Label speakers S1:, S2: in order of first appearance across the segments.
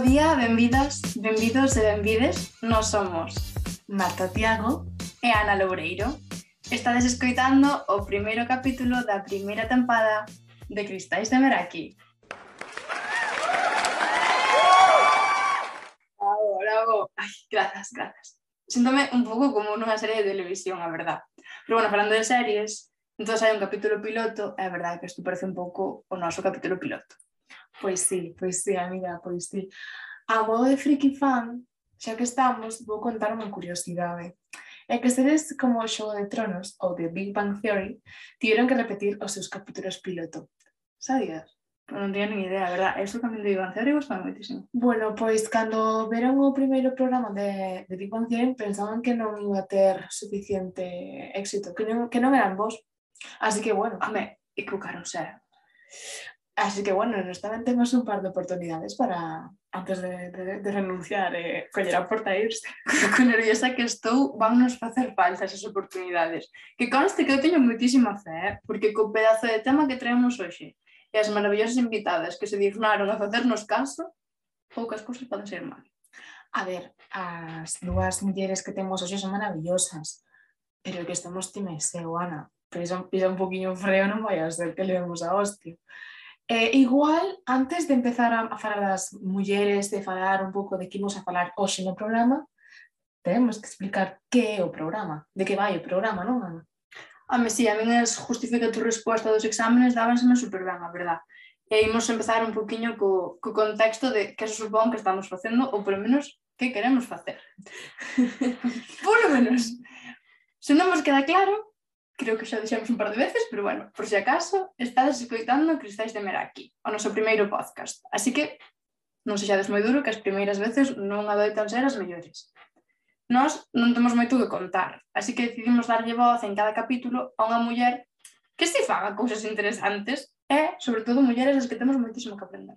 S1: bo día, benvidas, benvidos e benvides. Nós somos Marta Tiago e Ana Loureiro. Estades escoitando o primeiro capítulo da primeira tempada de Cristais de Meraki. Bravo, bravo. Ai, grazas, grazas. Síntome un pouco como nunha serie de televisión, a verdad. Pero bueno, falando de series, entón hai un capítulo piloto, é verdade que isto parece un pouco o noso capítulo piloto.
S2: Pois sí, pois sí, amiga, pois sí. A modo de friki fan, xa que estamos, vou contar unha curiosidade. É que seres como o Xogo de Tronos ou de Big Bang Theory tiveron que repetir os seus capítulos piloto. Sabías?
S1: Non tenía nin idea, verdad? Eso tamén de Big Bang Theory gostaba moitísimo.
S2: Bueno, pois cando veron o primeiro programa de, de Big Bang Theory pensaban que non iba a ter suficiente éxito, que non, que non eran vos. Así que, bueno,
S1: home, equivocaronse.
S2: Así que, bueno, nos ben temos un par de oportunidades para, antes de, de, de renunciar e eh, coller a porta e irse.
S1: Co nerviosa que estou, vannos facer falta esas oportunidades. Que conste que eu teño moitísima fe, eh? porque co pedazo de tema que traemos hoxe e as maravillosas invitadas que se dignaron a facernos caso, poucas cousas poden ser mal.
S2: A ver, as dúas mulleres que temos hoxe son maravillosas, pero que estamos times, eh, Ana. Pisa, pisa un poquinho freo, non vai a ser que levemos a hostia. Eh, igual, antes de empezar a, a falar das mulleres, de falar un pouco de que imos a falar hoxe no programa, temos que explicar que é o programa, de que vai o programa, non, Ana?
S1: Home, si, sí, a min es justifica tu resposta dos exámenes, dábanseme super ben, a verdad. E imos empezar un poquinho co, co contexto de que se supón que estamos facendo, ou polo menos que queremos facer. polo menos. Se non vos queda claro, Creo que xa dixemos un par de veces, pero bueno, por si acaso, estades escoitando Cristais de Meraki, o noso primeiro podcast. Así que non sexades moi duro que as primeiras veces non adoitan ser as mellores. Nós non temos moito que contar, así que decidimos darlle voz en cada capítulo a unha muller que se faga cousas interesantes e, sobre todo, mulleres as que temos moitísimo que aprender.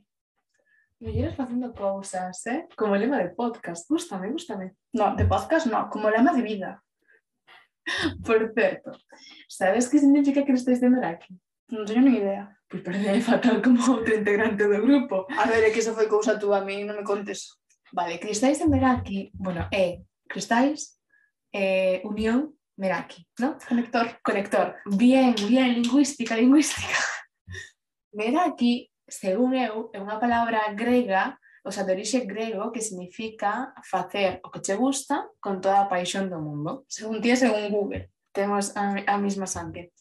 S2: Mulleres facendo cousas, eh? Como lema de podcast. Gústame, gústame.
S1: No, de podcast no, como lema de vida.
S2: Por certo, sabes que significa que estáis de Meraki?
S1: Non teño ni idea.
S2: Pois parece fatal como outro integrante do grupo.
S1: A ver, é que iso foi cousa túa a mí, non me contes.
S2: Vale, cristais de Meraki, bueno, eh, é cristais, eh, unión, Meraki, ¿no?
S1: Conector.
S2: Conector. Bien, bien, lingüística, lingüística. Meraki, según eu, é unha palabra grega o sea, de orixe grego que significa facer o que che gusta con toda a paixón do mundo.
S1: Según ti según Google.
S2: Temos a, a mesma sangue.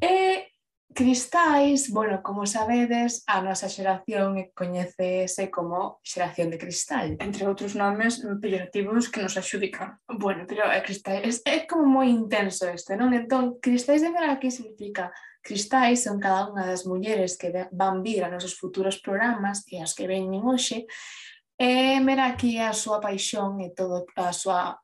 S2: E cristais, bueno, como sabedes, a nosa xeración coñecese como xeración de cristal.
S1: Entre outros nomes peyorativos que nos axudican.
S2: Bueno, pero é cristais, é como moi intenso este, non? Entón, cristais de verdad que significa Cristais son cada unha das mulleres que van vir a nosos futuros programas e as que veñen hoxe e verá aquí a súa paixón e todo a súa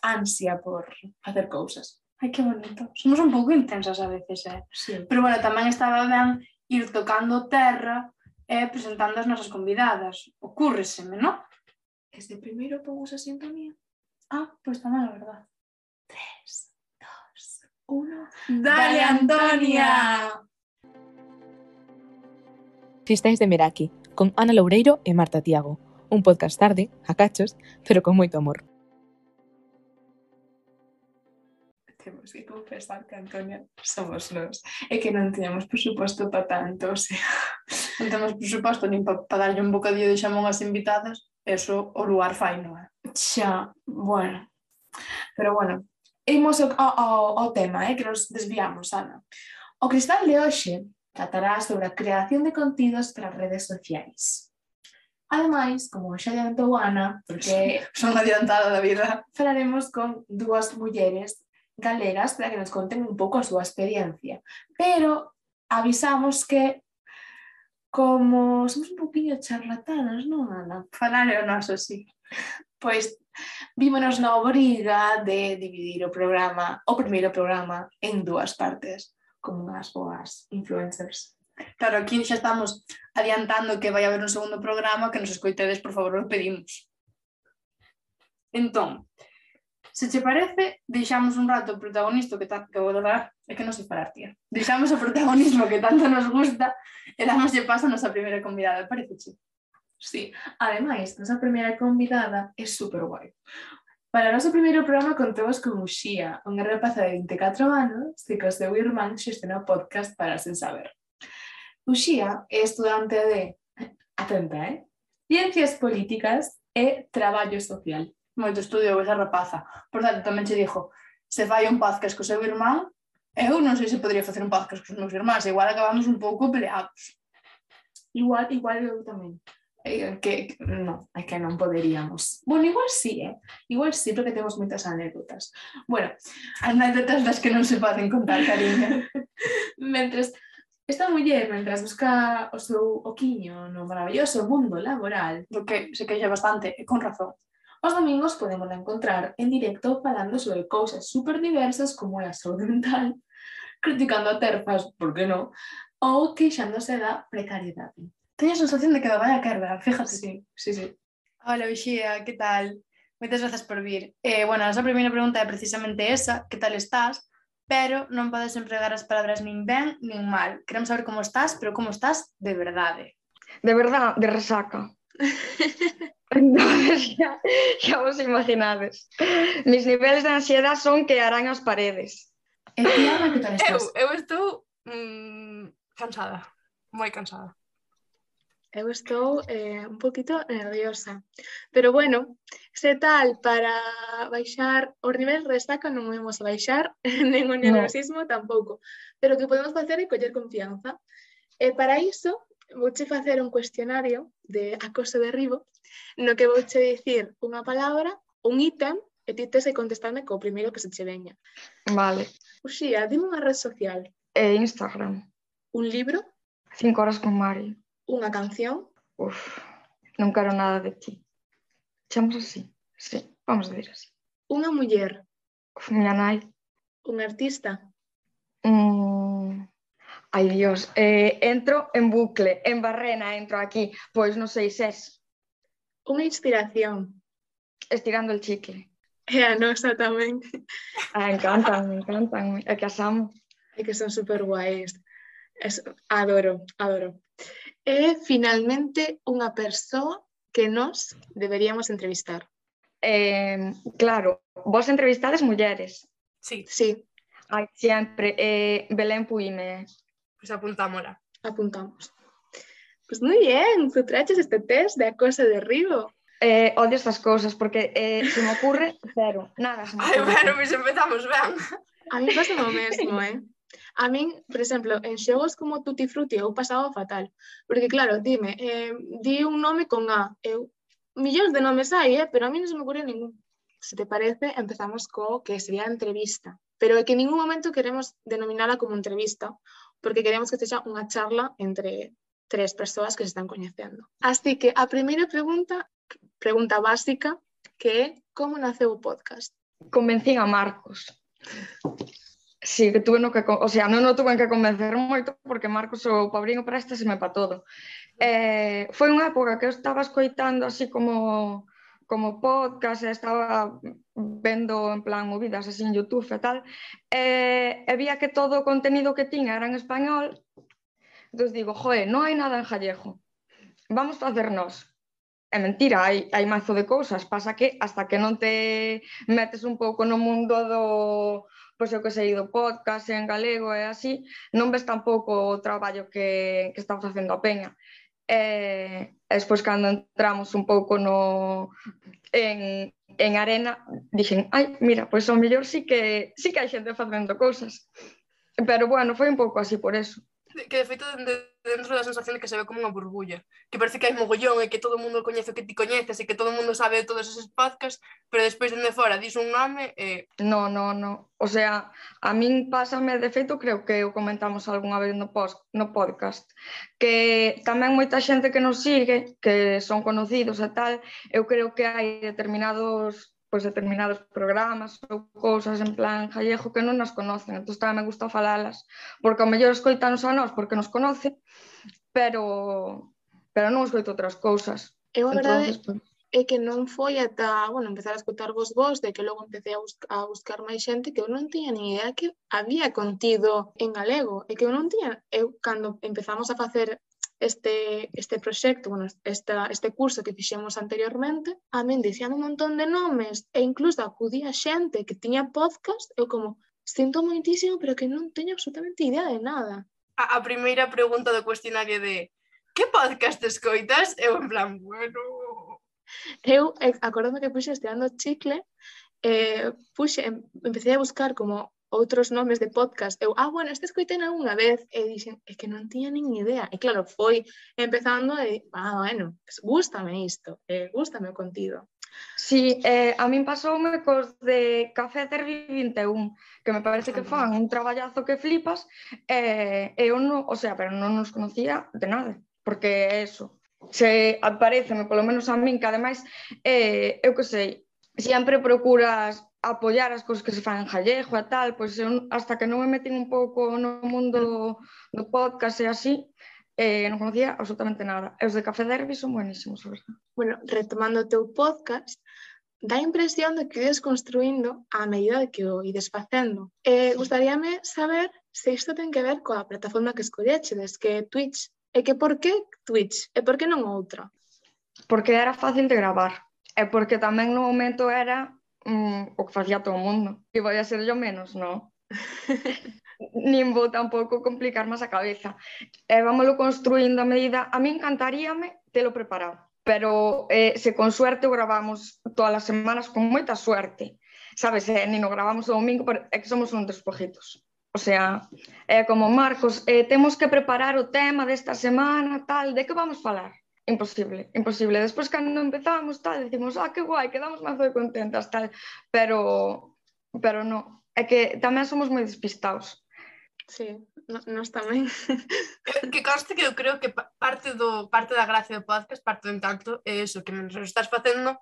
S2: ansia por facer cousas.
S1: Ai, que bonito. Somos un pouco intensas a veces, eh?
S2: Sí.
S1: Pero bueno, tamén estaba ben ir tocando terra e presentando as nosas convidadas. Ocúrreseme, non?
S2: Este primeiro pon esa sintonía.
S1: Ah, pois pues tamén, a verdad.
S2: Tres, uno.
S1: ¡Dale, Antonia!
S3: Xisteis de Meraki, con Ana Loureiro e Marta Tiago. Un podcast tarde, a cachos, pero con moito amor.
S2: Temos que confesar que Antonia somos nós e que non teñamos presuposto para tanto, o sea,
S1: non temos presuposto nin para pa darlle un bocadillo de xamón ás invitadas, eso o luar fai, non é?
S2: Xa, bueno. Pero bueno, Imos ao, ao, ao tema, eh, que nos desviamos, Ana. O cristal de hoxe tratará sobre a creación de contidos para as redes sociais. Ademais, como xa adiantou Ana, porque
S1: son adiantada da vida,
S2: falaremos con dúas mulleres galegas para que nos conten un pouco a súa experiencia. Pero avisamos que como somos un poquinho charlatanas, non, Ana?
S1: Falar é o noso, sí.
S2: Pois Vímonos na obriga de dividir o programa, o primeiro programa, en dúas partes, como unhas boas influencers.
S1: Claro, aquí xa estamos adiantando que vai haber un segundo programa, que nos escoitedes, por favor, os pedimos. Entón, se che parece, deixamos un rato o protagonista que, tanto, que vou dar, é que non sei parar, tía. Deixamos o protagonismo que tanto nos gusta e damoslle paso a nosa primeira convidada, parece chico.
S2: Sí, ademais, nosa primeira convidada é super guai. Para o noso primeiro programa contamos con Uxía, unha rapaza de 24 anos que co seu irmán xestiona o podcast para sen saber. Uxía é estudante de, atenta, eh? Ciencias Políticas e Traballo Social.
S1: Moito estudio esa rapaza. Por tanto, tamén che dixo, se fai un podcast co seu irmán, eu non sei se podría facer un podcast cos meus irmáns, igual acabamos un pouco peleados.
S2: Igual, igual eu tamén que no, é que non poderíamos. Bueno, igual sí, eh? Igual sí, porque temos moitas anécdotas. Bueno,
S1: anécdotas das que non se poden contar, cariño.
S2: mentres, esta muller, mentras busca o seu oquiño no maravilloso mundo laboral,
S1: do que se queixa bastante, e con razón,
S2: Os domingos podemos encontrar en directo falando sobre cousas super diversas como a saúde mental, criticando a terfas, por que non, ou queixándose da precariedade.
S1: Teño a sensación de que me vai a carga, fíjate,
S2: sí, sí, sí.
S1: Hola, Uxía, que tal? Moitas grazas por vir. Eh, bueno, a nosa primeira pregunta é precisamente esa, que tal estás? Pero non podes empregar as palabras nin ben nin mal. Queremos saber como estás, pero como estás de verdade. Eh.
S4: De verdade, de resaca. Entonces, ya, ya vos imaginades. Mis niveles de ansiedad son que harán as paredes.
S2: Eh, e que tal estás?
S5: Eu, eu estou mm, cansada, moi cansada
S6: eu estou eh, un poquito nerviosa. Pero bueno, se tal para baixar os niveis de destaca non vamos a baixar, nen o nerviosismo no. tampouco. Pero o que podemos facer é coller confianza. E para iso, vouche facer un cuestionario de acoso derribo no que vouche dicir unha palabra, un ítem, e ti tes que contestarme co primeiro que se che veña.
S4: Vale.
S6: Uxía, dime unha red social.
S4: E Instagram.
S6: Un libro?
S4: Cinco horas con Mari.
S6: Unha canción,
S4: Uf, non quero nada de ti. Chamos así. Sí, vamos a decir así.
S6: unha muller,
S4: Uf, miña nai.
S6: un artista,
S4: Mm, Ai, Dios. Eh, entro en bucle, en barrena, entro aquí. Pois non sei, ses.
S6: unha inspiración,
S4: Estirando el chicle.
S6: e a nosa tamén.
S4: Ah, encantan, me encantan. É que as amo.
S6: É que son super guais. Es, adoro, adoro. é finalmente unha persoa que nos deberíamos entrevistar?
S4: Eh, claro, vos entrevistades mulleres.
S5: Sí.
S6: Sí.
S4: Ai, sempre. Eh, Belén Puime.
S5: Pois pues apuntámola.
S6: Apuntamos. Pois pues moi ben, tú traches este test de acoso de ribo.
S4: Eh, odio estas cousas porque eh, se me ocurre cero, nada. Se me
S5: Ai, bueno, pois empezamos ben.
S6: A mí pasa o mesmo, eh? A min, por exemplo, en xogos como Tutti Frutti eu pasaba fatal, porque claro, dime, eh, di un nome con A, eu, millóns de nomes hai, eh, pero a mí non se me ocurre ningún. Se te parece, empezamos co que sería entrevista, pero é que en ningún momento queremos denominala como entrevista, porque queremos que sexa unha charla entre tres persoas que se están coñecendo. Así que a primeira pregunta, pregunta básica, que é como naceu o podcast?
S4: Convencín a Marcos. Sí, que tuve no que, o sea, non o tuve que convencer moito porque Marcos o Pabriño me pa todo. Eh, foi unha época que eu estaba escoitando así como como podcast, estaba vendo en plan movidas así en Youtube e tal, eh, e vía que todo o contenido que tiña era en español, entón digo, joe, non hai nada en gallego, vamos facer nós. É mentira, hai, hai mazo de cousas, pasa que hasta que non te metes un pouco no mundo do, pois eu que sei do podcast en galego e así, non ves tampouco o traballo que, que está facendo a peña. Eh, e, e despois cando entramos un pouco no en, en arena, dixen, ai, mira, pois ao mellor sí que sí que hai xente facendo cousas. Pero bueno, foi un pouco así por eso
S5: que de feito de, dentro da sensación de que se ve como unha burbulla, que parece que hai mogollón e que todo o mundo coñece o que ti coñeces e que todo o mundo sabe de todos esos podcasts, pero despois dende fora dis un nome e...
S4: No, no, no. O sea, a min pásame de feito, creo que o comentamos algunha vez no, post, no podcast, que tamén moita xente que nos sigue, que son conocidos e tal, eu creo que hai determinados pois determinados programas ou cousas en plan gallego que non nos conocen. Entón tamén me gusta falalas, porque ao mellor escoitanos a nós porque nos conoce, pero pero non escoito outras cousas.
S6: Eu a verdade
S4: Entonces,
S6: é que non foi ata, bueno, empezar a escutar vos vos, de que logo empecé a, bus a buscar máis xente que eu non tiña ni idea que había contido en galego, e que eu non tiña, eu cando empezamos a facer este, este proxecto, bueno, esta, este curso que fixemos anteriormente, a min dicían un montón de nomes e incluso acudía xente que tiña podcast, eu como, sinto moitísimo, pero que non teño absolutamente idea de nada.
S5: A, a primeira pregunta do cuestionario de que podcast escoitas? Eu en plan, bueno...
S6: Eu, eh, acordando que puxe este ano chicle, eh, puxe, empecé a buscar como outros nomes de podcast. Eu, ah, bueno, este escoitei algunha vez. E dixen, é que non tiña nin idea. E claro, foi empezando e, ah, bueno, pues, gústame isto, eh, gústame o contido.
S4: Sí, eh, a min pasoume cos de Café Derby 21, que me parece que ah. fan un traballazo que flipas, eh, eu non, o sea, pero non nos conocía de nada, porque é eso. Se apareceme, polo menos a min, que ademais, eh, eu que sei, sempre procuras apoiar as cousas que se fan en Gallego e tal, pois eu, hasta que non me metín un pouco no mundo do podcast e así, eh, non conocía absolutamente nada. E os de Café Derby son buenísimos, a verdad.
S6: Bueno, retomando o teu podcast, dá a impresión de que o ides construindo a medida de que o ides facendo. Eh, gustaríame saber se isto ten que ver coa plataforma que escollechedes, que é Twitch. E que por que Twitch? E por que non outra?
S4: Porque era fácil de gravar. E porque tamén no momento era mm, o que facía todo o mundo. E vai a ser yo menos, non? Nin vou tampouco complicar máis a cabeza. E vámoslo construindo a medida. A mí encantaríame telo preparado. Pero eh, se con suerte o gravamos todas as semanas, con moita suerte. Sabes, eh, nin o gravamos o domingo, pero é que somos un dos pojitos. O sea, é como Marcos, eh, temos que preparar o tema desta semana, tal, de que vamos falar? imposible, imposible. Despois cando empezamos tal, dicimos, ah, que guai, quedamos mazo de contentas tal, pero pero no, é que tamén somos moi despistados.
S6: Sí, no, nós tamén.
S5: que conste que eu creo que parte do parte da gracia do podcast, parte do encanto, é eso, que nos estás facendo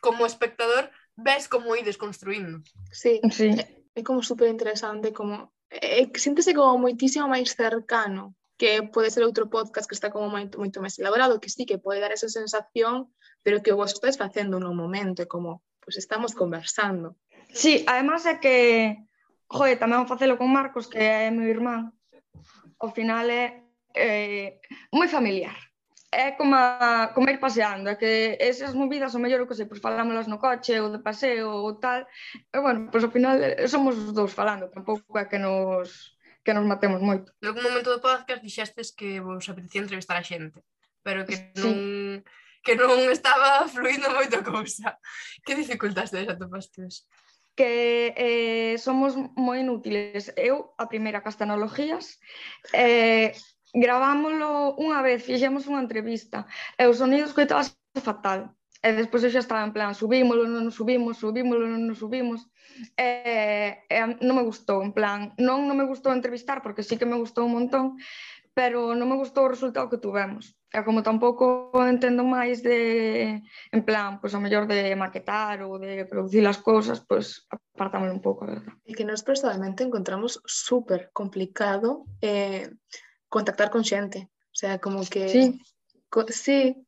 S5: como espectador, ves como ides construindo.
S6: Sí,
S4: sí.
S6: É, é como super interesante, como é, síntese como moitísimo máis cercano que pode ser outro podcast que está como moito, moito máis elaborado, que sí que pode dar esa sensación, pero que vos estáis facendo no momento, como, pois pues estamos conversando.
S4: Sí, además é que, joe, tamén facelo con Marcos, que é meu irmán, ao final é eh, moi familiar. É como, a, como ir paseando, é que esas movidas, o mellor o que sei, pois falámolas no coche, ou de paseo, ou tal, e bueno, pois ao final somos os dous falando, tampouco é que nos que nos matemos moito.
S5: En Algún momento do podcast dixestes que vos apetecía entrevistar a xente, pero que sí. non que non estaba fluindo moito cousa. Que dificultades atopastes?
S4: que eh, somos moi inútiles. Eu, a primeira castanologías, eh, gravámoslo unha vez, fixemos unha entrevista, e os sonidos coitabas fatal. E despois eu xa estaba en plan, subímolo, non subimos, subímolo, non subimos. E, e non me gustou, en plan, non, non me gustou entrevistar, porque sí que me gustou un montón, pero non me gustou o resultado que tuvemos. E como tampouco entendo máis de, en plan, pois a mellor de maquetar ou de producir as cousas, pois pues, un pouco, a verdad.
S6: E que nós personalmente encontramos super complicado eh, contactar con xente. O sea, como que...
S4: Sí.
S6: Co sí,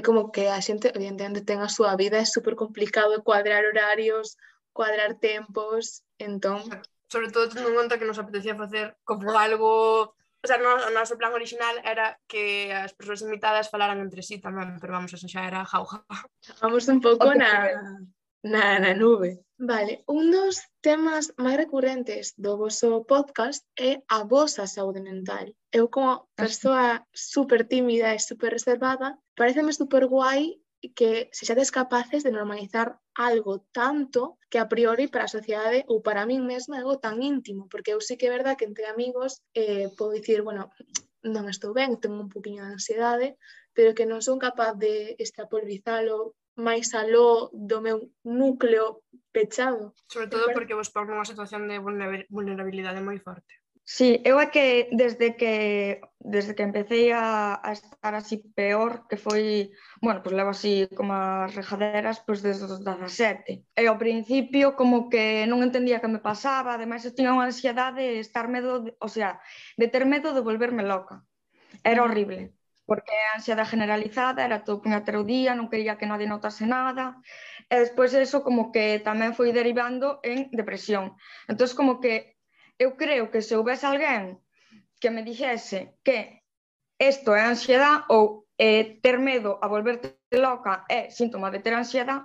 S6: é como que a xente, evidentemente, ten a súa vida, é super complicado cuadrar horarios, cuadrar tempos, entón...
S5: Sobre todo tendo en conta que nos apetecía facer como algo... O sea, no, o noso plan original era que as persoas invitadas falaran entre sí tamén, pero vamos, eso xa era jauja.
S6: Vamos un pouco na, na, na nube. Vale, un dos temas máis recurrentes do voso podcast é a vosa saúde mental. Eu como persoa super tímida e super reservada Pareceme super guai que se sedes capaces de normalizar algo tanto que a priori para a sociedade ou para min mesma é algo tan íntimo, porque eu sí que é verdad que entre amigos eh, podo dicir, bueno, non estou ben, tengo un poquinho de ansiedade, pero que non son capaz de extrapolizalo máis aló do meu núcleo pechado.
S5: Sobre todo porque vos pon nunha situación de vulnerabilidade moi forte.
S4: Sí, eu é que desde que desde que empecé a, a estar así peor, que foi, bueno, pues levo así como as rejaderas, pues desde os 17. E ao principio como que non entendía que me pasaba, ademais eu tiña unha ansiedade de estar medo, de, o sea, de ter medo de volverme loca. Era horrible, porque a ansiedade generalizada, era todo puñatero día, non quería que nadie notase nada. E despois eso como que tamén foi derivando en depresión. Entón como que eu creo que se houvese alguén que me dixese que isto é ansiedade ou eh, ter medo a volverte loca é síntoma de ter ansiedade,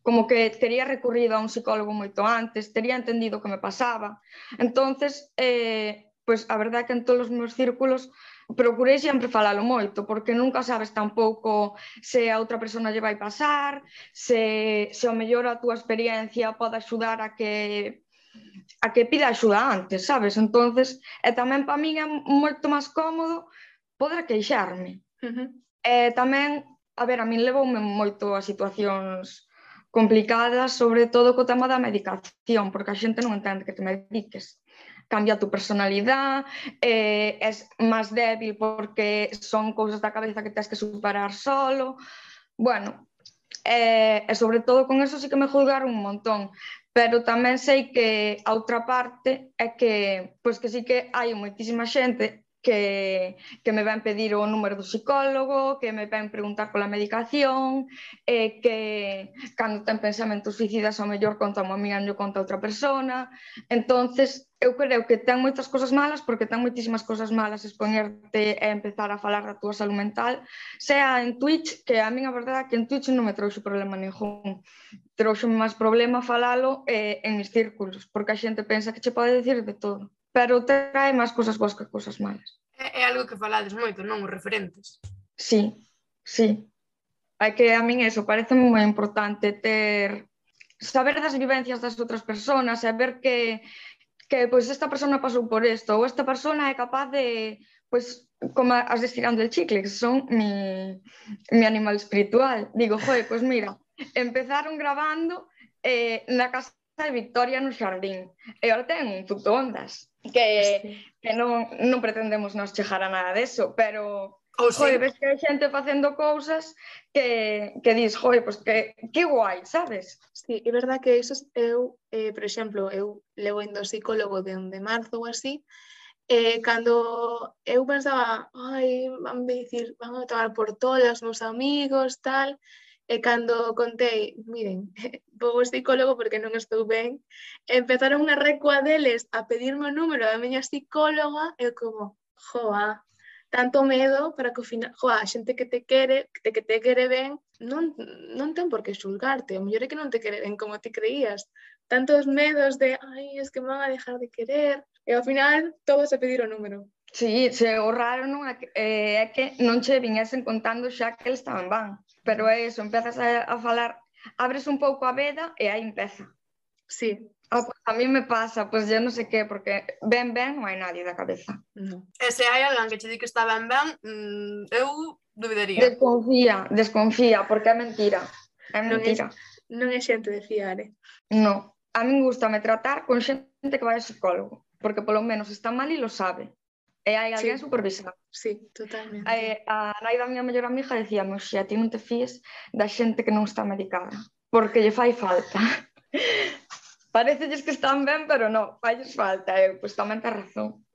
S4: como que tería recurrido a un psicólogo moito antes, tería entendido o que me pasaba. Entonces, eh, pois a verdade é que en todos os meus círculos procurei sempre falalo moito, porque nunca sabes tampouco se a outra persona lle vai pasar, se, se o mellor a túa experiencia pode axudar a que a que pida axuda antes, sabes? Entonces, e tamén para min é moito máis cómodo poder queixarme.
S6: Uh -huh.
S4: E tamén, a ver, a min levoume moito a situacións complicadas, sobre todo co tema da medicación, porque a xente non entende que te mediques. Cambia a tu personalidade, eh, és máis débil porque son cousas da cabeza que tens que superar solo. Bueno, eh, e sobre todo con eso sí que me juzgaron un montón pero tamén sei que a outra parte é que pois que sí que hai moitísima xente que, que me ven pedir o número do psicólogo, que me ven preguntar pola medicación, eh, que cando ten pensamentos suicidas ao mellor conta a mí e conta a outra persona. entonces eu creo que ten moitas cosas malas, porque ten moitísimas cosas malas exponerte e empezar a falar da túa salud mental, sea en Twitch, que a min a verdade que en Twitch non me trouxe problema ningún. Trouxe máis problema falalo eh, en mis círculos, porque a xente pensa que che pode decir de todo pero trae máis cousas boas que cousas malas.
S5: É, é algo que falades moito, non? Os referentes.
S4: Sí, sí. Hai que a min eso, parece moi importante ter saber das vivencias das outras persoas, saber que que pois esta persona pasou por isto ou esta persona é capaz de pois como as destirando el chicle, que son mi, mi animal espiritual. Digo, joder, pois mira, empezaron grabando eh, na casa de Victoria no xardín e agora ten un ondas que, que non, non pretendemos nos chegar a nada deso, pero
S5: Ou sí.
S4: ves que hai xente facendo cousas que, que dis, joi, pois que, que guai, sabes?
S6: Sí, é verdad que eso eu, eh, por exemplo, eu levo indo psicólogo de de marzo ou así, eh, cando eu pensaba, ai, van a dicir, van a tomar por todas, meus amigos, tal, E cando contei, miren, vou ao psicólogo porque non estou ben, empezaron unha recua deles a pedirme o número da miña psicóloga e eu como, joa, tanto medo para que o final, joa, a xente que te quere, que te, que te quere ben, non, non ten por que xulgarte, o mellor é que non te quere ben como ti creías. Tantos medos de, ai, es que me van a dejar de querer, e ao final todos a pedir o número.
S4: Sí, se ahorraron unha, eh, é que non che viñesen contando xa que eles estaban van. Pero é eso, empezas a, a falar, abres un pouco a veda e aí empeza.
S6: Sí.
S4: Ah, pues a mí me pasa, pues yo sei sé que, porque ben ben non hai nadie da cabeza.
S6: No.
S5: E se hai alguén que che di que está ben ben, mm, eu dubidaría.
S4: Desconfía, desconfía, porque é mentira. É mentira.
S6: Non é, non é xente de fiar, eh?
S4: No. A min gustame tratar con xente que vai ao psicólogo, porque polo menos está mal e lo sabe. E hai alguén
S6: sí.
S4: supervisado.
S6: Sí, totalmente.
S4: Eh, a nai da miña mellor amiga decíamos, xa ti non te fíes da xente que non está medicada, porque lle fai falta. Parecelles que están ben, pero non, falles falta, eu, eh? pois tamén te razón.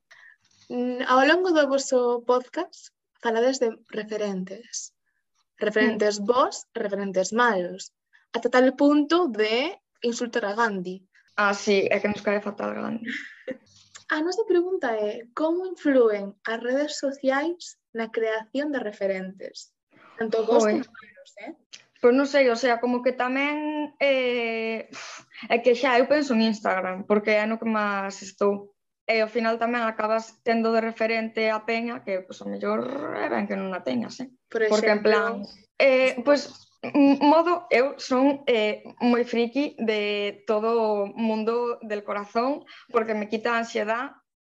S6: Mm, ao longo do vosso podcast falades de referentes. Referentes mm. vos, referentes malos. Ata tal punto de insultar a Gandhi.
S4: Ah, sí, é que nos cae fatal Gandhi.
S6: Ah, a nosa pregunta é como influen as redes sociais na creación de referentes? Tanto vos como menos, eh?
S4: Pois non sei, o sea, como que tamén eh, é que xa eu penso en Instagram, porque é no que máis estou. E ao final tamén acabas tendo de referente a peña que, pois, o mellor é ben que non a teñas, eh?
S6: Por exemplo,
S4: porque en plan... Eh, pois, modo, eu son eh, moi friki de todo o mundo del corazón porque me quita a ansiedad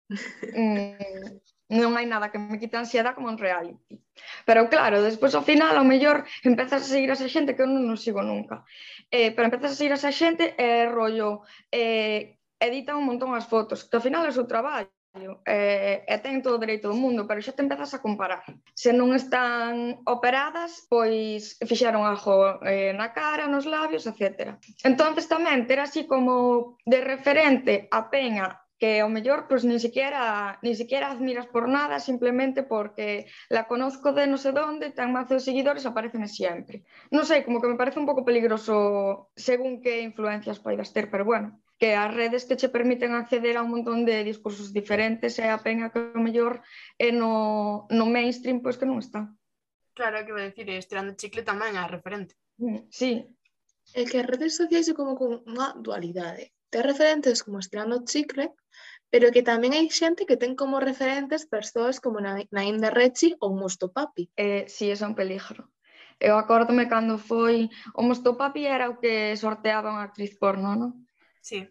S4: mm, non hai nada que me quita a ansiedad como un reality. Pero claro, despois ao final, ao mellor, empezas a seguir a esa xente que eu non, non sigo nunca. Eh, pero empezas a seguir a esa xente e eh, rollo, eh, edita un montón as fotos, que ao final é o seu traballo, eh, e ten todo o dereito do mundo, pero xa te empezas a comparar. Se non están operadas, pois fixeron ajo eh, na cara, nos labios, etc. Entonces tamén ter así como de referente a pena que ao mellor pois nin siquiera nin siquiera admiras por nada, simplemente porque la conozco de no sé dónde, tan mazo de seguidores aparecen sempre. Non sei, como que me parece un pouco peligroso según que influencias poidas ter, pero bueno, que as redes que che permiten acceder a un montón de discursos diferentes e a pena que o mellor é no, no mainstream pois que non está.
S5: Claro, que vou dicir, estirando chicle tamén a referente.
S4: Mm, sí.
S6: É que as redes sociais é como con unha dualidade. Ten referentes como estirando chicle, pero que tamén hai xente que ten como referentes persoas como Naim de Rechi ou Mosto Papi.
S4: Eh, sí, é un peligro. Eu acórdome cando foi... O Mosto Papi era o que sorteaba unha actriz porno, non?
S5: Sí.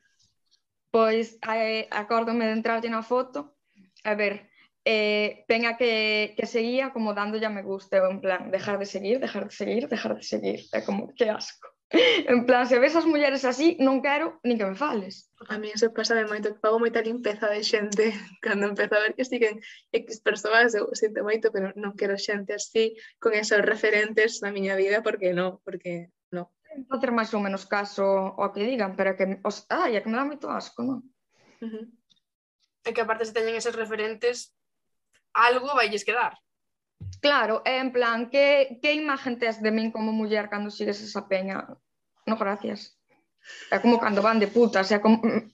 S4: Pois eh, acórdome de entrarlle na foto a ver, eh, tenga que, que seguía como dándolle a me gusta, en plan, dejar de seguir, dejar de seguir, dejar de seguir, é como, que asco. En plan, se ves as mulleres así, non quero nin que me fales.
S6: A mí eso pasa de moito, que pago moita limpeza de xente cando empezo a ver que siguen X persoas, eu sinto moito, pero non quero xente así, con esos referentes na miña vida, porque non, porque non
S4: facer máis ou menos caso ao que digan, pero é que, os, ai, é que me dá moito asco, non?
S6: Uh
S5: -huh. E que aparte se teñen eses referentes, algo vailles quedar.
S4: Claro, é en plan, que, que imagen tes de min como muller cando sigues esa peña? No, gracias. É como cando van de putas, é como... Mm,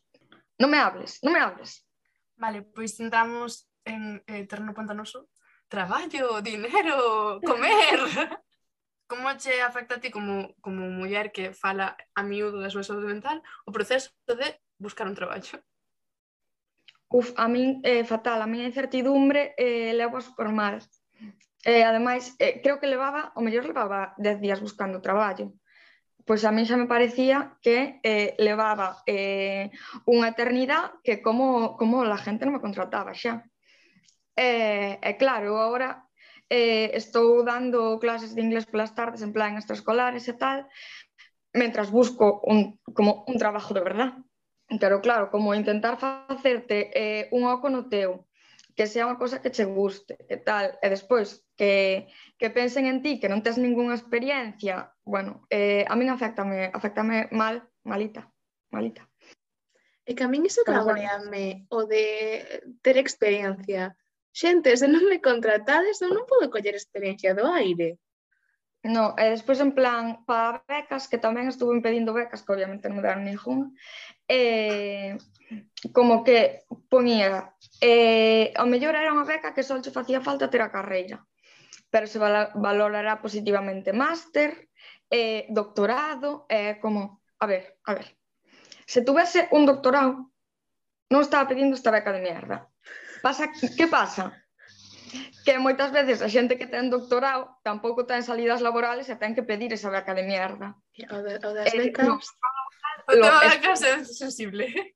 S4: non me hables, non me hables.
S5: Vale, pois entramos en eh, terreno pantanoso. Traballo, dinero, comer. como che afecta a ti como, como muller que fala a miúdo da súa saúde mental o proceso de buscar un traballo?
S4: Uf, a min é eh, fatal, a miña incertidumbre eh, levo por mal. Eh, ademais, eh, creo que levaba, o mellor levaba 10 días buscando traballo. Pois a min xa me parecía que eh, levaba eh, unha eternidade que como, como la gente non me contrataba xa. Eh, e eh, eh, claro, agora eh, estou dando clases de inglés polas tardes en plan extraescolares e tal, mentras busco un, como un trabajo de verdad. Pero claro, como intentar facerte eh, un oco no teu, que sea unha cosa que che guste e tal, e despois que, que pensen en ti que non tes ningunha experiencia, bueno, eh, a min afectame, afectame mal, malita, malita.
S6: E que a min iso cagoneame, o de ter experiencia, xente, se non me contratades, eu non podo coller experiencia do aire.
S4: No, e despois en plan, para becas, que tamén estuve pedindo becas, que obviamente non me deron ningún, eh, como que ponía, eh, ao mellor era unha beca que só che facía falta ter a carreira, pero se valorará positivamente máster, eh, doctorado, eh, como, a ver, a ver, se tuvese un doctorado, non estaba pedindo esta beca de mierda, Pasa, que pasa? Que moitas veces a xente que ten doctorado tampouco ten salidas laborales e ten que pedir esa beca de mierda.
S6: O, de, o das becas...
S4: Eh, no,
S5: o tema é sensible.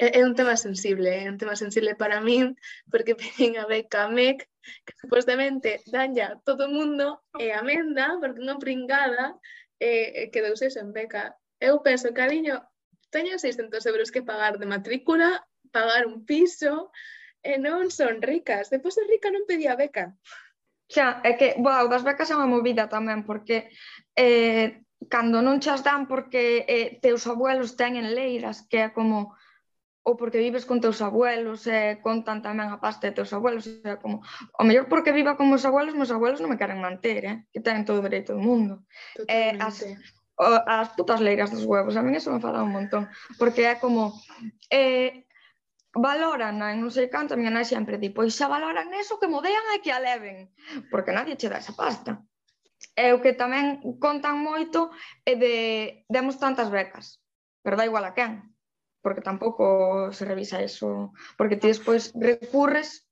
S6: É, é un tema sensible, é un tema sensible para min, porque pedín a beca MEC, que supostamente danlla todo o mundo e amenda, porque unha pringada eh, quedou sen en beca. Eu penso, cariño, teño 600 euros que pagar de matrícula, pagar un piso, e non son ricas. Depois de rica non pedía beca.
S4: Xa, é que, wow, das becas é unha movida tamén, porque eh, cando non chas dan porque eh, teus abuelos teñen leiras, que é como ou porque vives con teus abuelos e eh, contan tamén a pasta de teus abuelos, é como, o mellor porque viva con meus abuelos, meus abuelos non me queren manter, eh? que ten todo o dereito do mundo. Eh, as, o, as putas leiras dos huevos, a mí eso me fala un montón, porque é como, eh, valoran na non sei canto, a miña nai sempre di, pois xa valoran eso que modean e que a leven, porque nadie che dá esa pasta. E o que tamén contan moito é de demos tantas becas, pero dá igual a quen, porque tampouco se revisa eso, porque ti despois recurres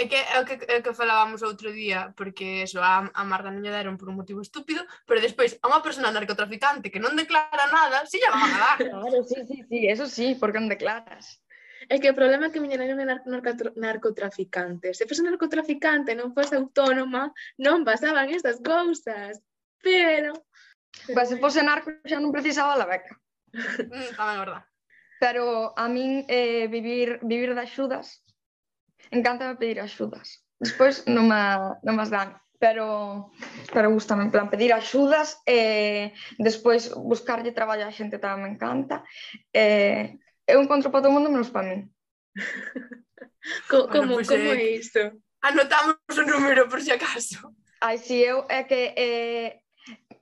S5: É que é o que, é que falábamos outro día, porque eso, a, a Marta non lle deron por un motivo estúpido, pero despois a unha persona narcotraficante que non declara nada, si lle van a dar.
S4: Claro, sí, sí, sí, eso sí, porque non declaras.
S6: É que o problema é que non é nar- narcotro- narcotraficante. Se fose narcotraficante e non fose autónoma, non pasaban estas cousas. Pero...
S4: Pois se fose narco xa non precisaba a beca.
S5: Mm, tamén verdad.
S4: pero a min eh, vivir, vivir de axudas encanta pedir axudas despois non me, non me dan pero, pero gustame en plan pedir axudas e despois buscarlle traballo a xente tamén me encanta e, é un contra para todo mundo um menos para min.
S5: Ah,
S6: como,
S5: bueno, pues,
S6: como
S5: é
S6: isto?
S5: Anotamos o número por si acaso.
S4: Ai, si eu é que eh,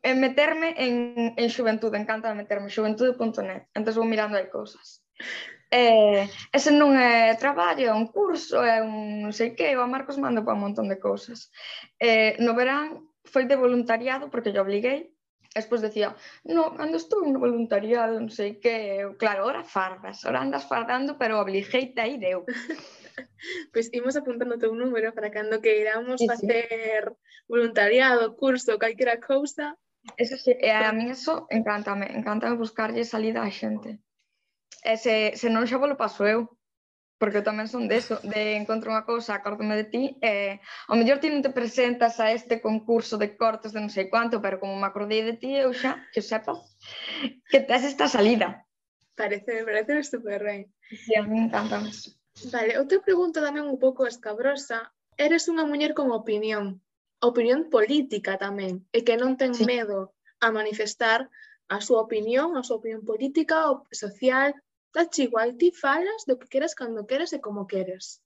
S4: en meterme en, en xuventude, encanta meterme xuventude.net, entón vou mirando aí cousas. Eh, ese non é traballo, é un curso, é un non sei que, o a Marcos manda para un montón de cousas. Eh, no verán foi de voluntariado, porque yo obliguei, E despois decía, no, cando estou no voluntariado, non sei que, eu, claro, ora fardas, ora andas fardando, pero obligueite a ir eu.
S6: pois imos apuntando o teu número para cando que iramos
S4: sí,
S6: facer sí. voluntariado, curso, calquera cousa.
S4: Eso sí, e eh, a mí eso encántame, encántame buscarlle salida á xente. E eh, se, se non xa volo paso eu porque eu tamén son deso, de encontro unha cousa, acórdome de ti, e eh, ao mellor ti non te presentas a este concurso de cortes de non sei cuánto, pero como me acordei de ti, eu xa, que sepas, que tes esta salida.
S6: Parece, me parece super ben.
S4: Sí, a mí encanta
S6: Vale, outra pregunta tamén un pouco escabrosa. Eres unha muller con opinión, opinión política tamén, e que non ten
S4: sí.
S6: medo a manifestar a súa opinión, a súa opinión política, social, Dache igual, ti falas do que queres cando queres e como queres.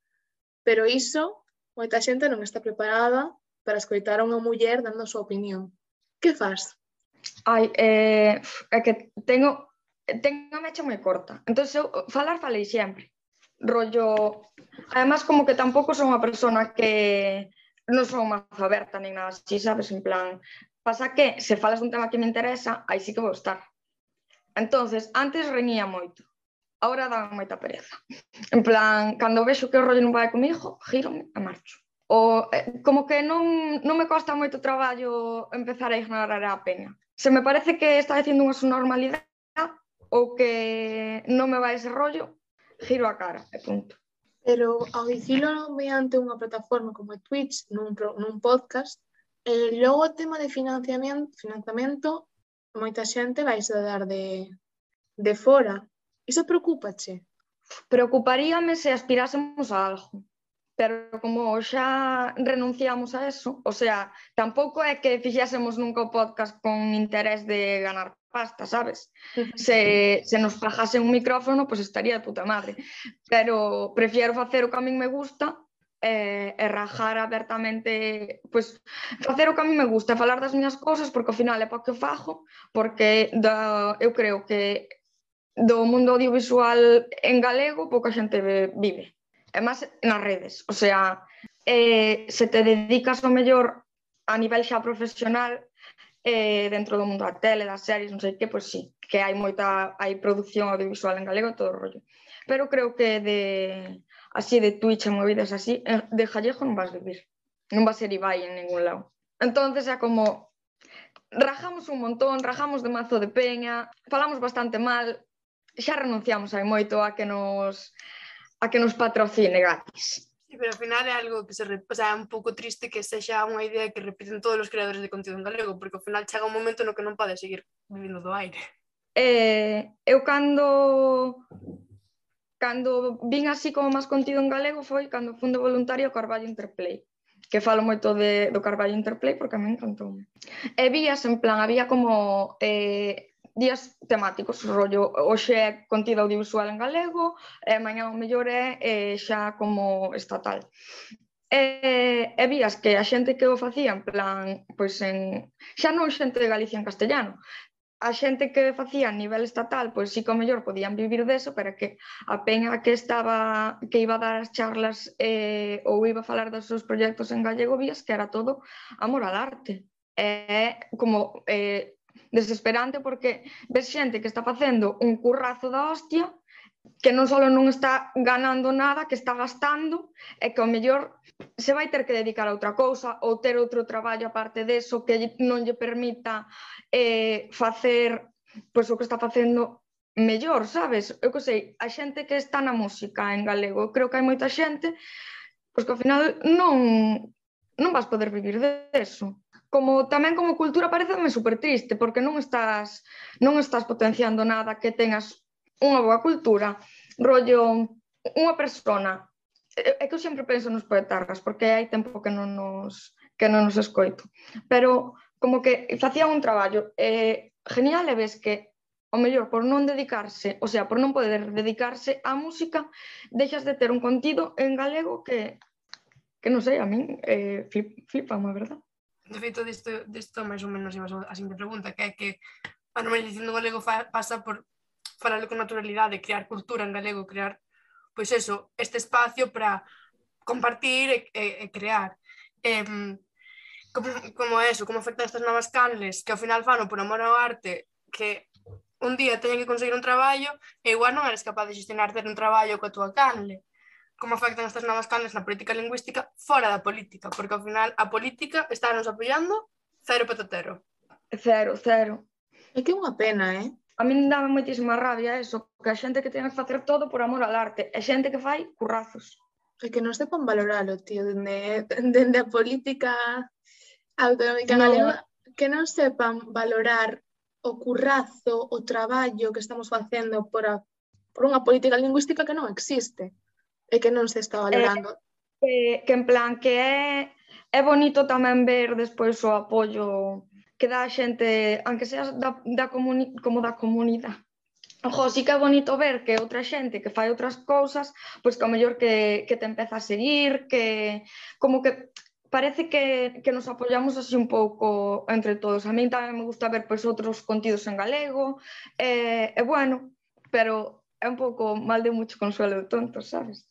S6: Pero iso, moita xente non está preparada para escoitar a unha muller dando a súa opinión. Que faz?
S4: Ai, eh, é que tengo, tengo a mecha moi corta. Entón, eu falar falei sempre. Rollo... Además, como que tampouco son unha persona que non son mazo aberta nin nada así, sabes? En plan, pasa que se falas dun tema que me interesa, aí sí que vou estar. Entonces, antes reñía moito ahora dá moita pereza. En plan, cando vexo que o rollo non vai comigo, gírome e marcho. O, eh, como que non, non me costa moito traballo empezar a ignorar a peña. Se me parece que está dicindo unha subnormalidade ou que non me vai ese rollo, giro a cara e punto.
S6: Pero ao dicilo mediante unha plataforma como Twitch, nun, nun podcast, eh, logo o tema de financiamento, financiamento moita xente vai se dar de, de fora Iso preocupache?
S4: Preocuparíame se aspirásemos a algo. Pero como xa renunciamos a eso, o sea, tampouco é que fixásemos nunca o podcast con interés de ganar pasta, sabes? Se, se nos pagase un micrófono, pois pues estaría de puta madre. Pero prefiero facer o que a min me gusta e, e rajar abertamente, pois, pues, facer o que a mí me gusta, falar das miñas cousas, porque ao final é para que o fajo, porque da, eu creo que do mundo audiovisual en galego pouca xente vive. É máis nas redes, o sea, eh, se te dedicas ao mellor a nivel xa profesional eh, dentro do mundo da tele, das series, non sei que, pois sí, que hai moita hai produción audiovisual en galego e todo o rollo. Pero creo que de así de Twitch e movidas así, eh, de Jallejo non vas vivir. Non vas ser Ibai en ningún lado. Entonces é como rajamos un montón, rajamos de mazo de peña, falamos bastante mal, xa renunciamos hai moito a que nos a que nos patrocine gratis.
S5: Sí, pero ao final é algo que se, o sea, é un pouco triste que sexa unha idea que repiten todos os creadores de contido en galego, porque ao final chega un momento no que non pode seguir vivindo do aire.
S4: Eh, eu cando cando vin así como máis contido en galego foi cando fundo voluntario Carballo Interplay que falo moito de, do Carballo Interplay porque a mí encantou. E vías, en plan, había como eh, días temáticos, rollo, hoxe é contido audiovisual en galego, e mañá o mellor é eh, xa como estatal. E, e vías que a xente que o facía en plan, pois en, xa non xente de Galicia en castellano, a xente que facía a nivel estatal, pois sí que o mellor podían vivir deso, pero que a peña que estaba que iba a dar as charlas eh, ou iba a falar dos seus proxectos en gallego vías que era todo amor al arte. É eh, como eh, desesperante porque ves xente que está facendo un currazo da hostia que non só non está ganando nada, que está gastando, e que ao mellor se vai ter que dedicar a outra cousa ou ter outro traballo aparte deso que non lle permita eh, facer pois, o que está facendo mellor, sabes? Eu que sei, a xente que está na música en galego, creo que hai moita xente pois que ao final non, non vas poder vivir deso como tamén como cultura pareceme super triste porque non estás non estás potenciando nada que tengas unha boa cultura, rollo unha persona. É que eu sempre penso nos poetarras porque hai tempo que non nos que non nos escoito, pero como que facían un traballo eh, genial e ves que o mellor por non dedicarse, o sea, por non poder dedicarse á música, deixas de ter un contido en galego que que non sei, a min eh, flip, flipa, a verdad
S5: De feito, disto, disto máis ou menos a seguinte pregunta, que é que a normalización do galego fa, pasa por falarlo con naturalidade, crear cultura en galego, crear, pois eso, este espacio para compartir e, e, e crear. Eh, como, como eso, como afectan estas novas canles que ao final fano por amor ao arte que un día teñen que conseguir un traballo e igual non eres capaz de gestionar ter un traballo coa tua canle como afectan estas novas canles na política lingüística fora da política, porque ao final a política está nos apoiando cero patatero.
S4: Cero, cero.
S6: É que é unha pena, eh?
S4: A min dame moitísima rabia eso, que a xente que ten que facer todo por amor al arte, e xente que fai currazos.
S6: É que non sepan valoralo, tío, dende, dende a política autonómica
S4: no.
S6: galega, que non sepan valorar o currazo, o traballo que estamos facendo por, a, por unha política lingüística que non existe e que non se está eh, valorando.
S4: Eh, que, que en plan que é é bonito tamén ver despois o apoio que dá a xente, aunque seas da, da comuni, como da comunidade. Ojo, sí que é bonito ver que outra xente que fai outras cousas, pois que ao mellor que, que te empeza a seguir, que como que parece que, que nos apoyamos así un pouco entre todos. A mí tamén me gusta ver pois outros contidos en galego, eh, e eh, eh, bueno, pero é un pouco mal de mucho consuelo de tontos, sabes?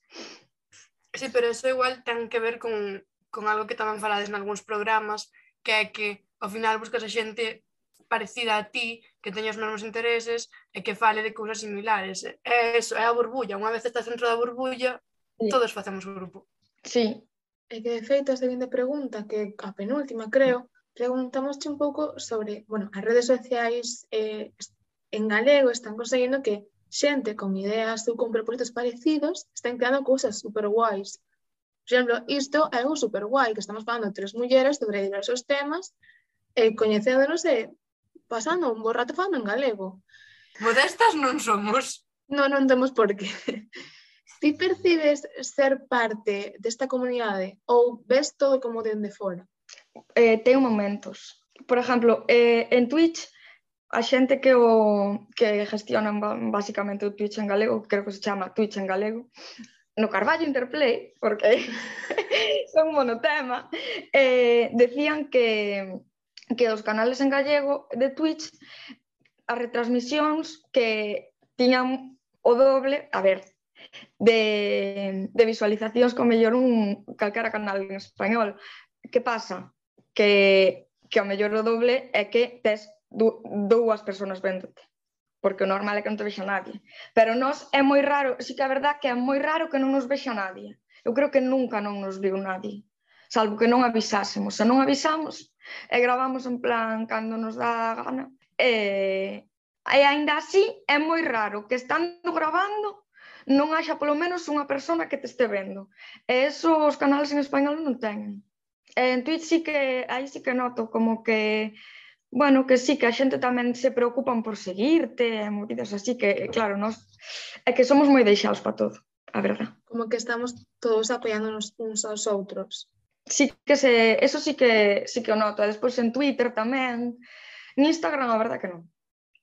S5: Sí, pero eso igual ten que ver con, con algo que tamén falades nalgúns programas, que é que ao final buscas a xente parecida a ti, que teña os mesmos intereses e que fale de cousas similares. É eso, é a burbulla. Unha vez estás dentro da burbulla,
S4: sí.
S5: todos facemos grupo.
S4: Sí.
S6: E que, de feito, a seguinte pregunta, que a penúltima, creo, preguntamosche un pouco sobre, bueno, as redes sociais eh, en galego están conseguindo que xente con ideas ou con propósitos parecidos están creando cousas super guais. Por exemplo, isto é algo super guai, que estamos falando tres mulleres sobre diversos temas, e coñecéndonos e pasando un bo rato falando en galego.
S5: Modestas non somos.
S6: Non, non temos por qué. Ti percibes ser parte desta comunidade ou ves todo como dende fora?
S4: Eh, ten momentos. Por exemplo, eh, en Twitch a xente que o que gestionan basicamente o Twitch en galego, creo que se chama Twitch en galego, no Carballo Interplay, porque son monotema, eh, decían que, que os canales en gallego de Twitch as retransmisións que tiñan o doble, a ver, de, de visualizacións con mellor un calcara canal en español. Que pasa? Que, que ao mellor o doble é que tes dúas persoas véndote porque o normal é que non te vexa nadie. Pero nós é moi raro, sí que a verdad que é moi raro que non nos vexa nadie. Eu creo que nunca non nos viu nadie, salvo que non avisásemos. Se non avisamos, e gravamos en plan cando nos dá a gana, e, e aínda así é moi raro que estando gravando non haxa polo menos unha persona que te este vendo. E eso os canales en español non teñen. E en Twitch sí que, aí sí que noto como que bueno, que sí, que a xente tamén se preocupan por seguirte, movidas así que, claro, nos, é que somos moi deixados para todo, a verdad.
S6: Como que estamos todos apoiándonos uns aos outros.
S4: Sí que se, eso sí que, sí que o noto. Despois en Twitter tamén, en Instagram a verdad que non.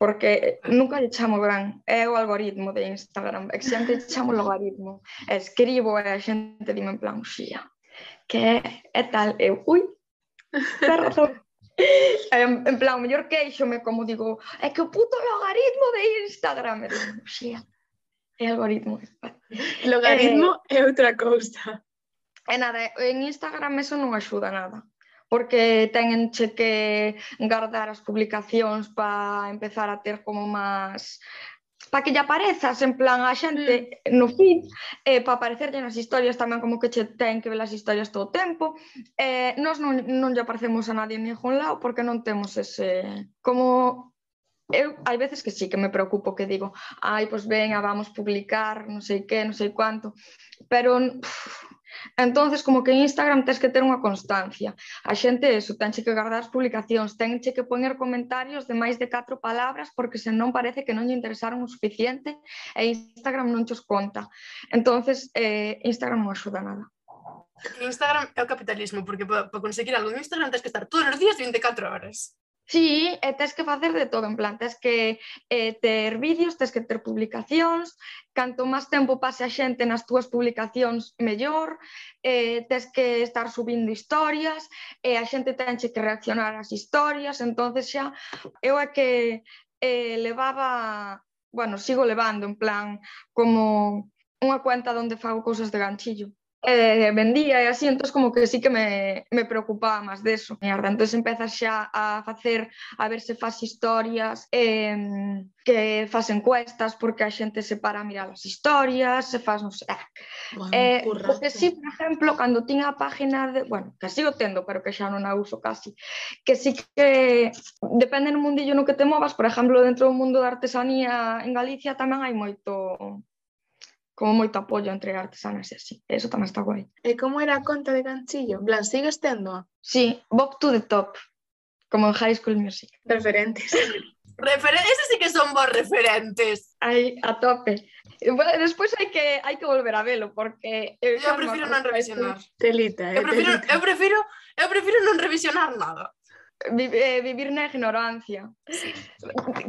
S4: Porque nunca lle chamo gran, é o algoritmo de Instagram, é que sempre chamo logaritmo. Escribo e a xente dime en plan, xía, que é, é tal, eu, ui, ten razón. en, en plan, mellor queixome como digo, é que o puto logaritmo de Instagram. E digo, xía, é algoritmo.
S6: Logaritmo eh, é outra cousa.
S4: E nada, en Instagram eso non axuda nada porque tenen che que guardar as publicacións para empezar a ter como máis para que lle aparezas en plan a xente mm. no feed, eh, para aparecerlle nas historias tamén como que che ten que ver as historias todo o tempo. Eh, nós non, non lle aparecemos a nadie en ningún lado porque non temos ese... Como eu hai veces que sí que me preocupo que digo, ai, pois pues venga, vamos publicar, non sei que, non sei cuánto, pero uf, Entonces, como que en Instagram tens que ter unha constancia. A xente, eso, tenche que guardar as publicacións, tenche que poñer comentarios de máis de 4 palabras, porque senón parece que non lle interesaron o suficiente e Instagram non chos conta. Entonces, eh, Instagram non axuda nada.
S5: Instagram é o capitalismo, porque para pa conseguir algo en Instagram tens que estar todos os días 24 horas.
S4: Sí, e tens que facer de todo, en plan, tens que eh, ter vídeos, tens que ter publicacións, canto máis tempo pase a xente nas túas publicacións, mellor, eh, tens que estar subindo historias, e eh, a xente tenche que reaccionar ás historias, entonces xa eu é que eh, levaba, bueno, sigo levando, en plan, como unha cuenta onde fago cousas de ganchillo eh, vendía e así, entón como que sí que me, me preocupaba máis deso. E arda, entón empezas xa a facer, a ver se faz historias, eh, que faz encuestas porque a xente se para a mirar as historias, se faz, non sei,
S6: bueno,
S4: eh,
S6: porque
S4: sí, por exemplo, cando tiña a página de, bueno, que sigo tendo, pero que xa non a uso casi, que sí que depende no mundillo no que te movas, por exemplo, dentro do mundo da artesanía en Galicia tamén hai moito como moito apoio entre artesanas e así. Eso tamén está guai.
S6: E como era a conta de Canchillo? Blan, sigues tendo?
S4: Sí, Bob to the Top, como en High School Music.
S6: Referentes.
S5: Referen Ese sí que son vos referentes.
S4: Ai, a tope. Eh, bueno, despois hai que hai que volver a velo porque eu,
S5: eu prefiro non revisionar.
S6: Telita, eh,
S5: eu prefiro
S6: telita.
S5: eu prefiro eu prefiro non revisionar nada.
S4: Eh, vivir na ignorancia.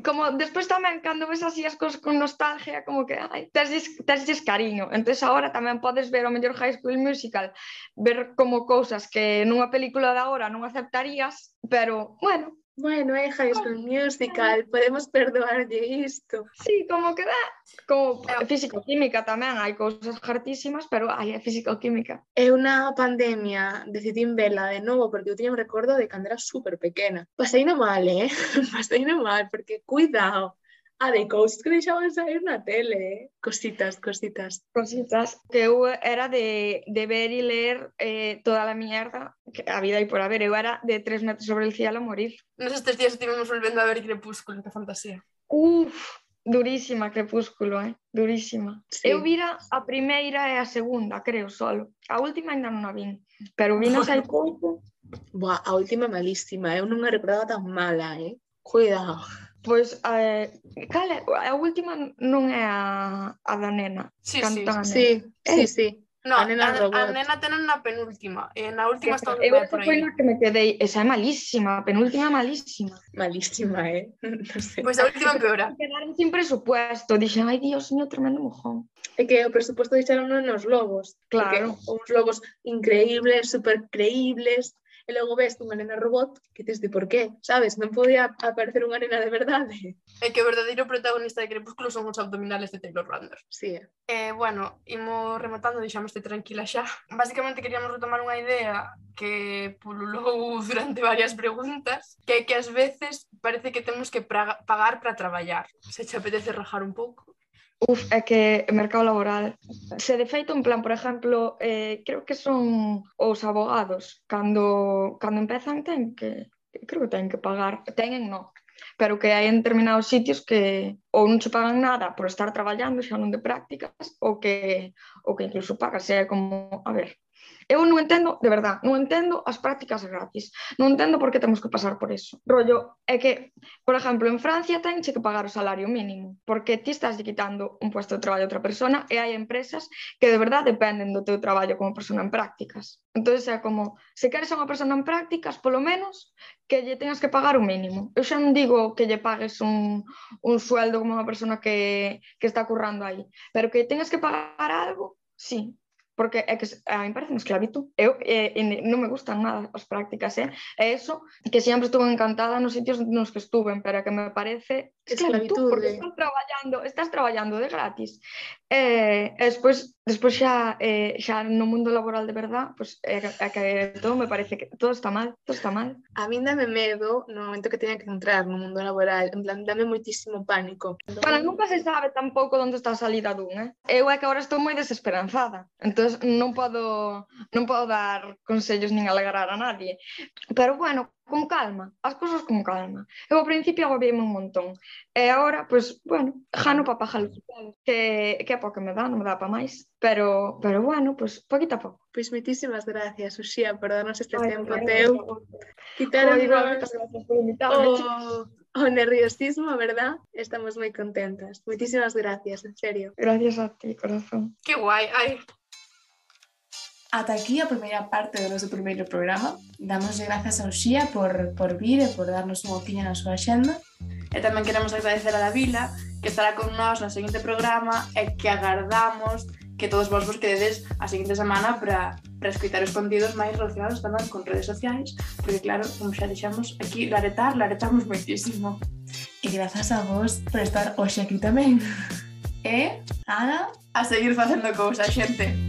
S4: Como despois tamén cando ves así as cousas con nostalgia, como que ai, tes tesles cariño. Entonces agora tamén podes ver o mellor High School Musical, ver como cousas que nunha película de agora non aceptarías, pero bueno,
S6: Bueno, é High School Musical, podemos perdoarlle isto.
S4: sí, como que dá. Como físico-química tamén, hai cousas hartísimas, pero hai físico-química.
S6: Eu na pandemia decidín vela de novo porque eu tiña un recordo de cando era super pequena. Paseino mal, eh? Paseino mal, porque cuidado. A de cousas que deixaban sair na tele, eh? Cositas, cositas.
S4: Cositas. Que eu era de, de ver e ler eh, toda a mierda que a vida e por haber. Eu era de tres metros sobre el cielo morir.
S5: Nos estes días estivemos volvendo a ver Crepúsculo, que fantasía.
S4: Uf, durísima Crepúsculo, eh? Durísima.
S6: Sí.
S4: Eu vira a primeira e a segunda, creo, solo. A última ainda non a vin. Pero vino hai pouco.
S6: Buah, a última malísima. Eh. Eu non a recordaba tan mala, eh? Cuidado.
S4: Pois a, cal é, a última non é a, a da nena.
S5: Sí, sí,
S4: a nena.
S6: sí, sí,
S4: eh,
S6: sí.
S5: No,
S6: a nena,
S5: a,
S6: a
S5: nena tenen na penúltima. E na última sí, está
S4: eu
S5: por
S4: aí. Foi na que me quedei. Esa é malísima, a penúltima malísima.
S6: Malísima, eh? No sé.
S5: Pois pues a última peora.
S4: Quedaron sin presupuesto. Dixen, ai, dios mío, tremendo mojón.
S6: É que o presupuesto deixaron nos lobos.
S4: Claro.
S6: Porque, uns lobos increíbles, super creíbles, e logo ves unha nena robot que tes de por qué, sabes? Non podía aparecer unha nena de verdade.
S5: É que o verdadeiro protagonista de Crepúsculo son os abdominales de Taylor Lautner.
S6: Sí. Eh,
S5: bueno, imos rematando, deixámoste tranquila xa. Básicamente queríamos retomar unha idea que pululou durante varias preguntas, que é que ás veces parece que temos que pagar para traballar. Se che apetece rajar un pouco.
S4: Uf, é que o mercado laboral. Se de feito, en plan, por exemplo, eh, creo que son os abogados, cando, cando empezan, ten que, creo que ten que pagar, tenen non, pero que hai en determinados sitios que ou non che pagan nada por estar traballando, xa non de prácticas, ou que, ou que incluso pagas, é como, a ver, Eu non entendo, de verdad, non entendo as prácticas gratis. Non entendo por que temos que pasar por eso. Rollo, é que, por exemplo, en Francia tenche que pagar o salario mínimo, porque ti estás quitando un puesto de traballo a outra persona e hai empresas que de verdad dependen do teu traballo como persona en prácticas. Entón, é como, se queres a unha persona en prácticas, polo menos que lle tengas que pagar o mínimo. Eu xa non digo que lle pagues un, un sueldo como unha persona que, que está currando aí, pero que tengas que pagar algo, sí, porque é que a mí parece esclavitud. Eu eh, non me gustan nada as prácticas, eh? É eso que sempre estuve encantada nos sitios nos que estuve, pero que me parece esclavitud,
S6: esclavitud
S4: porque estás traballando, estás traballando de gratis. Eh, e despois, despois xa, eh, xa no mundo laboral de verdad, pois pues, eh, é, é que todo me parece que todo está mal, todo está mal.
S6: A min dame medo no momento que teña que entrar no mundo laboral, en plan, dame moitísimo pánico.
S4: Para nunca se sabe tampouco onde está a salida dun, eh? Eu é que agora estou moi desesperanzada, entón entonces non podo, non podo dar consellos nin alegrar a nadie. Pero bueno, con calma, as cousas con calma. Eu ao principio agobiei un montón. E agora, pois, pues, bueno, jano pa pajar que, que é pouco me dá, non me dá pa máis. Pero, pero bueno, pois, pues, poquito a pouco.
S6: Pois pues moitísimas gracias, Uxía, por darnos este
S4: Ay,
S6: tempo
S4: claro,
S6: teu.
S4: Quitar Oigo, gracias por invitarme.
S6: Oh, o, o oh, nerviosismo, verdad? Estamos moi contentas. Moitísimas gracias, en serio.
S4: Gracias a ti, corazón.
S5: Que guai, ai,
S2: Ata aquí a primeira parte do noso primeiro programa. Damos grazas ao Xía por, por vir e por darnos unha opiña na súa xenda.
S1: E tamén queremos agradecer a Davila que estará con nós no seguinte programa e que agardamos que todos vos vos quededes a seguinte semana para, para escutar os contidos máis relacionados tamén con redes sociais, porque claro, como xa deixamos aquí laretar, laretamos moitísimo.
S2: E grazas a vos por estar hoxe aquí tamén.
S1: E,
S2: Ana,
S1: a seguir facendo cousas, xente.